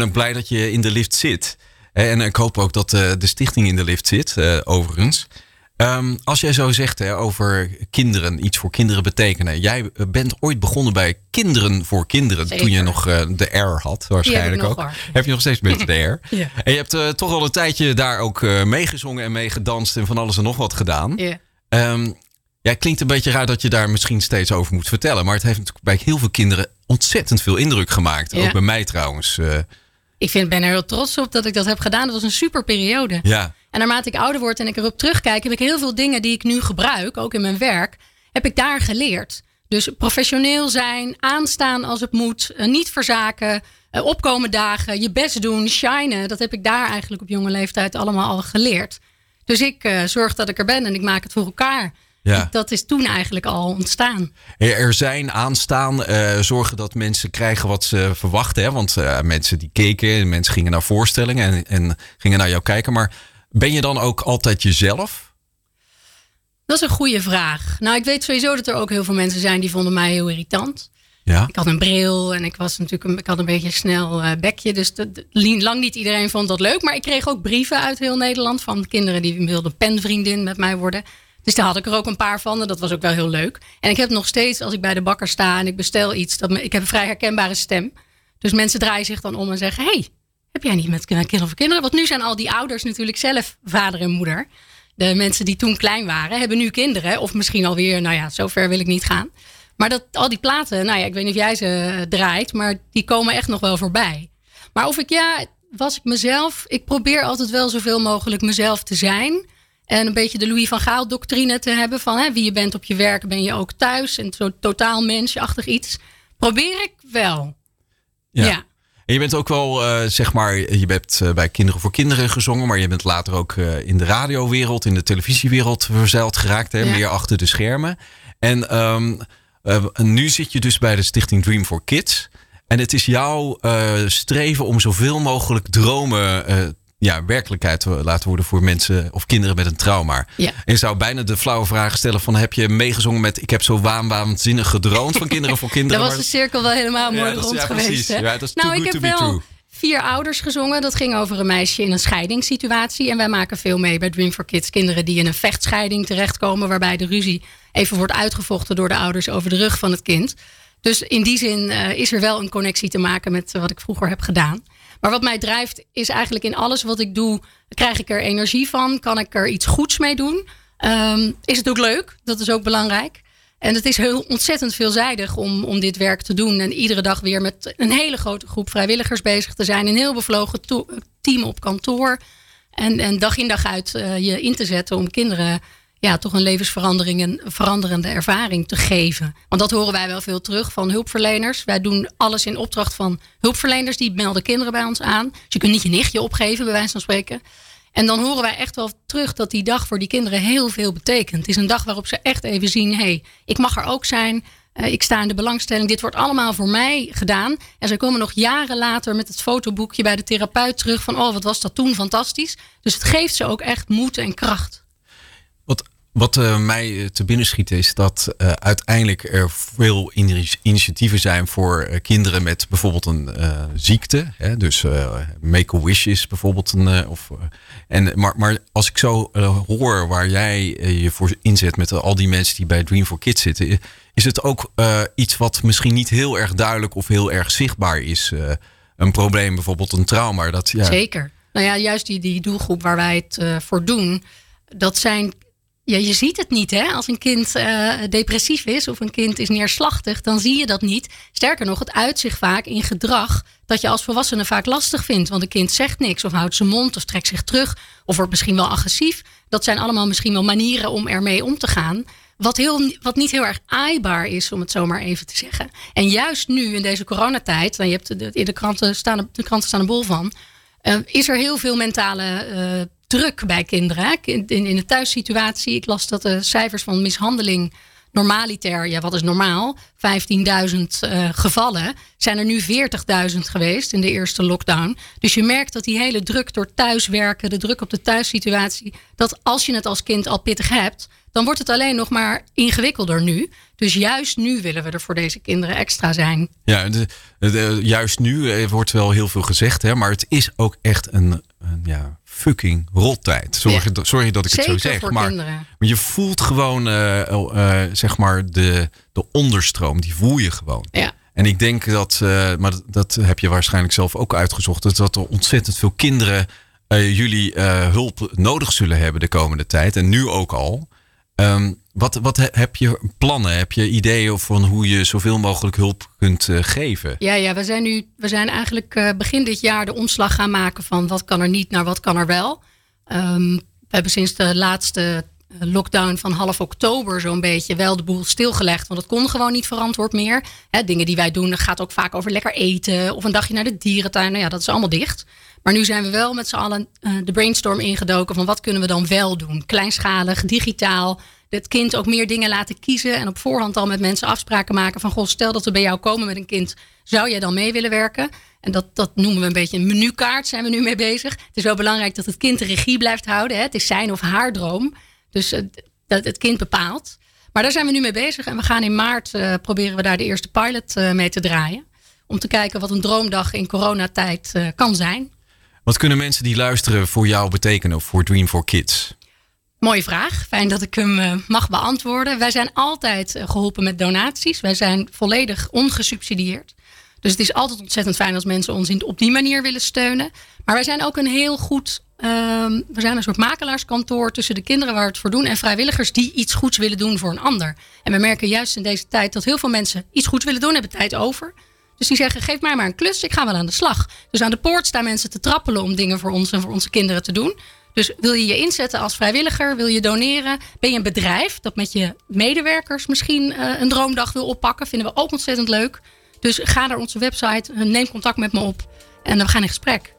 ik blij dat je in de lift zit. En ik hoop ook dat eh, de stichting in de lift zit, overigens. Ehm, als jij zo zegt hè, over kinderen, iets voor kinderen betekenen. Jij bent ooit begonnen bij Kinderen voor Kinderen. Zeker. Toen je nog de R had, waarschijnlijk ook. Heb je nog steeds met de R. Ja. En je hebt toch al een tijdje daar ook eh, meegezongen en meegedanst en van alles en nog wat gedaan. Ja. Ehm, ja, het klinkt een beetje raar dat je daar misschien steeds over moet vertellen. Maar het heeft natuurlijk bij heel veel kinderen ontzettend veel indruk gemaakt. Ja. Ook bij mij trouwens. Eh, Ik vind, ben er heel trots op dat ik dat heb gedaan. Dat was een super periode. ja, En naarmate ik ouder word en ik erop terugkijk, heb ik heel veel dingen die ik nu gebruik, ook in mijn werk, heb ik daar geleerd. Dus professioneel zijn, aanstaan als het moet, eh, niet verzaken, eh, opkomen dagen, je best doen, shinen. Dat heb ik daar eigenlijk op jonge leeftijd allemaal al geleerd. Dus ik zorg dat ik er ben en ik maak het voor elkaar. Ja. Dat is toen eigenlijk al ontstaan. er zijn aanstaan, eh, zorgen dat mensen krijgen wat ze verwachten. Hè? Want eh, mensen die keken, mensen gingen naar voorstellingen en, en gingen naar jou kijken. Maar ben je dan ook altijd jezelf? Dat is een goede vraag. Nou, ik weet sowieso dat er ook heel veel mensen zijn die vonden mij heel irritant. Ja. Ik had een bril en ik was natuurlijk een, ik had een beetje een snel eh, bekje. Dus lang niet iedereen vond dat leuk. Maar ik kreeg ook brieven uit heel Nederland van kinderen die wilden penvriendin met mij worden. Dus daar had ik er ook een paar van en dat was ook wel heel leuk. En ik heb nog steeds, als ik bij de bakker sta en ik bestel iets, dat ik heb een vrij herkenbare stem. Dus mensen draaien zich dan om en zeggen: Hey, heb jij niet met kinderen voor kinderen? Want nu zijn al die ouders natuurlijk zelf vader en moeder. De mensen die toen klein waren, hebben nu kinderen. Of misschien alweer, nou ja, zover wil ik niet gaan. Maar dat, al die platen, nou ja, ik weet niet of jij ze eh, draait, maar die komen echt nog wel voorbij. Maar of ik, ja, was ik mezelf? Ik probeer altijd wel zoveel mogelijk mezelf te zijn. En een beetje de Louis van Gaal doctrine te hebben van hè, wie je bent op je werk, ben je ook thuis. En zo totaal mensachtig iets. Probeer ik wel. ja. En je bent ook wel, eh, zeg maar, je bent eh, bij Kinderen voor Kinderen gezongen, maar je bent later ook eh, in de radiowereld, in de televisiewereld verzeild geraakt, hè, Ja. meer achter de schermen. En ehm, eh, nu zit je dus bij de stichting Dream for Kids. En het is jouw streven om zoveel mogelijk dromen ja, werkelijkheid te laten worden voor mensen of kinderen met een trauma. Ja. En je zou bijna de flauwe vraag stellen van heb je meegezongen met ik heb zo waan, waanzinnig gedroomd van Kinderen voor Kinderen. Dan was de cirkel wel helemaal mooi dat rond ja, geweest. precies. Hè? Ja, dat is too nou, ik heb wel true. vier ouders gezongen. Dat ging over een meisje in een scheidingssituatie. En wij maken veel mee bij Dream for Kids. Kinderen die in een vechtscheiding terechtkomen. Waarbij de ruzie even wordt uitgevochten door de ouders over de rug van het kind. Dus in die zin eh, is er wel een connectie te maken met wat ik vroeger heb gedaan. Maar wat mij drijft is eigenlijk in alles wat ik doe, krijg ik er energie van? Kan ik er iets goeds mee doen? Ehm, is het ook leuk? Dat is ook belangrijk. En het is heel ontzettend veelzijdig om, om dit werk te doen. En iedere dag weer met een hele grote groep vrijwilligers bezig te zijn. Een heel bevlogen team op kantoor. En, en dag in dag uit uh, je in te zetten om kinderen ja, toch een levensverandering en veranderende ervaring te geven. Want dat horen wij wel veel terug van hulpverleners. Wij doen alles in opdracht van hulpverleners. Die melden kinderen bij ons aan. Dus je kunt niet je nichtje opgeven, bij wijze van spreken. En dan horen wij echt wel terug dat die dag voor die kinderen heel veel betekent. Het is een dag waarop ze echt even zien: hé, hey, ik mag er ook zijn. Uh, ik sta in de belangstelling. Dit wordt allemaal voor mij gedaan. En ze komen nog jaren later met het fotoboekje bij de therapeut terug van: oh, wat was dat toen fantastisch. Dus het geeft ze ook echt moed en kracht. Wat uh, mij eh, te binnen schiet is dat uh, uiteindelijk er veel initiatieven zijn voor kinderen met bijvoorbeeld een ziekte. Hè? Dus Make a Wish is bijvoorbeeld een. of, en, maar, maar als ik zo hoor waar jij je voor inzet met al die mensen die bij Dream for Kids zitten, is het ook iets wat misschien niet heel erg duidelijk of heel erg zichtbaar is. een probleem, bijvoorbeeld een trauma. Dat, ja. Zeker. Nou ja, juist die, die doelgroep waar wij het voor doen, dat zijn ja, je ziet het niet, hè? Als een kind uh, depressief is of een kind is neerslachtig, dan zie je dat niet. Sterker nog, het uit zich vaak in gedrag dat je als volwassene vaak lastig vindt. Want een kind zegt niks of houdt zijn mond of trekt zich terug of wordt misschien wel agressief. Dat zijn allemaal misschien wel manieren om ermee om te gaan. Wat, heel, wat niet heel erg aaibaar is, om het zo maar even te zeggen. En juist nu in deze coronatijd, je hebt de, in de kranten staan, de kranten staan er bol van. Uh, is er heel veel mentale uh, druk bij kinderen. In, in de thuissituatie, ik las dat de cijfers van mishandeling normaliter, ja wat is normaal, 15.000 uh, gevallen, zijn er nu 40.000 geweest in de eerste lockdown. Dus je merkt dat die hele druk door thuiswerken, de druk op de thuissituatie, dat als je het als kind al pittig hebt, dan wordt het alleen nog maar ingewikkelder nu. Dus juist nu willen we er voor deze kinderen extra zijn. Ja, de, juist nu eh, wordt wel heel veel gezegd, hè, maar het is ook echt een, een ja, fucking rottijd. Sorry, ja. sorry dat ik het zo zeg. Maar, maar, je voelt gewoon, uh, uh, zeg maar, de, de onderstroom. Die voel je gewoon. Ja. En ik denk dat, uh, maar dat, dat, heb je waarschijnlijk zelf ook uitgezocht, dat er ontzettend veel kinderen jullie hulp nodig zullen hebben de komende tijd. En nu ook al. Um, wat, wat heb je plannen? Heb je ideeën van hoe je zoveel mogelijk hulp kunt uh, geven? Ja, ja, we zijn nu, we zijn eigenlijk uh, begin dit jaar de omslag gaan maken van wat kan er niet naar wat kan er wel. Um, we hebben sinds de laatste eh, lockdown van half oktober zo'n beetje wel de boel stilgelegd. Want het kon gewoon niet verantwoord meer. Dingen die wij doen, dat gaat ook vaak over lekker eten of een dagje naar de dierentuin. Nou ja, dat is allemaal dicht. Maar nu zijn we wel met z'n allen de brainstorm ingedoken van wat kunnen we dan wel doen? Kleinschalig, digitaal het kind ook meer dingen laten kiezen. En op voorhand al met mensen afspraken maken van... Goh, stel dat we bij jou komen met een kind. Zou jij dan mee willen werken? En dat, dat noemen we een beetje een menukaart, zijn we nu mee bezig. Het is wel belangrijk dat het kind de regie blijft houden. Hè? Het is zijn of haar droom. Dus dat het kind bepaalt. Maar daar zijn we nu mee bezig. En we gaan in maart uh, proberen we daar de eerste pilot uh, mee te draaien. Om te kijken wat een droomdag in coronatijd kan zijn. Wat kunnen mensen die luisteren voor jou betekenen voor Dream for Kids? Mooie vraag. Fijn dat ik hem uh, mag beantwoorden. Wij zijn altijd uh, geholpen met donaties. Wij zijn volledig ongesubsidieerd. Dus het is altijd ontzettend fijn als mensen ons in, op die manier willen steunen. Maar wij zijn ook een heel goed. Uh, we zijn een soort makelaarskantoor tussen de kinderen waar we het voor doen en vrijwilligers die iets goeds willen doen voor een ander. En we merken juist in deze tijd dat heel veel mensen iets goeds willen doen, hebben tijd over. Dus die zeggen: geef mij maar een klus, ik ga wel aan de slag. Dus aan de poort staan mensen te trappelen om dingen voor ons en voor onze kinderen te doen. Dus wil je je inzetten als vrijwilliger, wil je doneren, ben je een bedrijf dat met je medewerkers misschien uh, een droomdag wil oppakken, vinden we ook ontzettend leuk. Dus ga naar onze website, eh, neem contact met me op en we gaan in gesprek.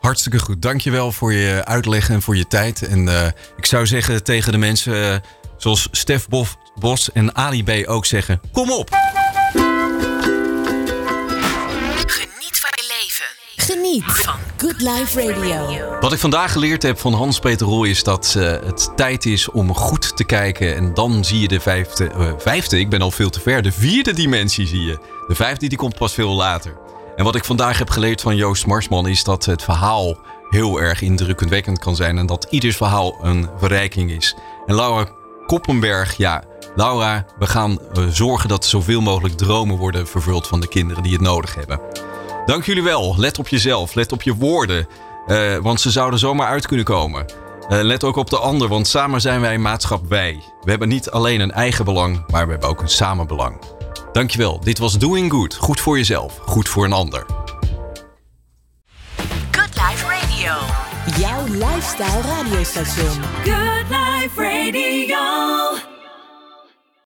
Hartstikke goed. Dankjewel voor je uitleg en voor je tijd. En uh, ik zou zeggen tegen de mensen zoals Stef Bos en Ali B ook zeggen: kom op! Geniet Good Life Radio. Wat ik vandaag geleerd heb van Hans-Peter Roy is dat uh, het tijd is om goed te kijken. En dan zie je de vijfde, uh, vijfde, ik ben al veel te ver, de vierde dimensie zie je. De vijfde die komt pas veel later. En wat ik vandaag heb geleerd van Joost Marsman is dat het verhaal heel erg indrukwekkend kan zijn. En dat ieders verhaal een verrijking is. En Laura Koppenberg, ja, Laura, we gaan eh, zorgen dat zoveel mogelijk dromen worden vervuld van de kinderen die het nodig hebben. Dank jullie wel. Let op jezelf. Let op je woorden. eh, want ze zouden zomaar uit kunnen komen. Eh, let ook op de ander, want samen zijn wij een maatschap wij. We hebben niet alleen een eigen belang, maar we hebben ook een samenbelang. Dankjewel. Dit was Doing Good. Goed voor jezelf, goed voor een ander. Good Life Radio. Jouw lifestyle radiostation. Good Life Radio.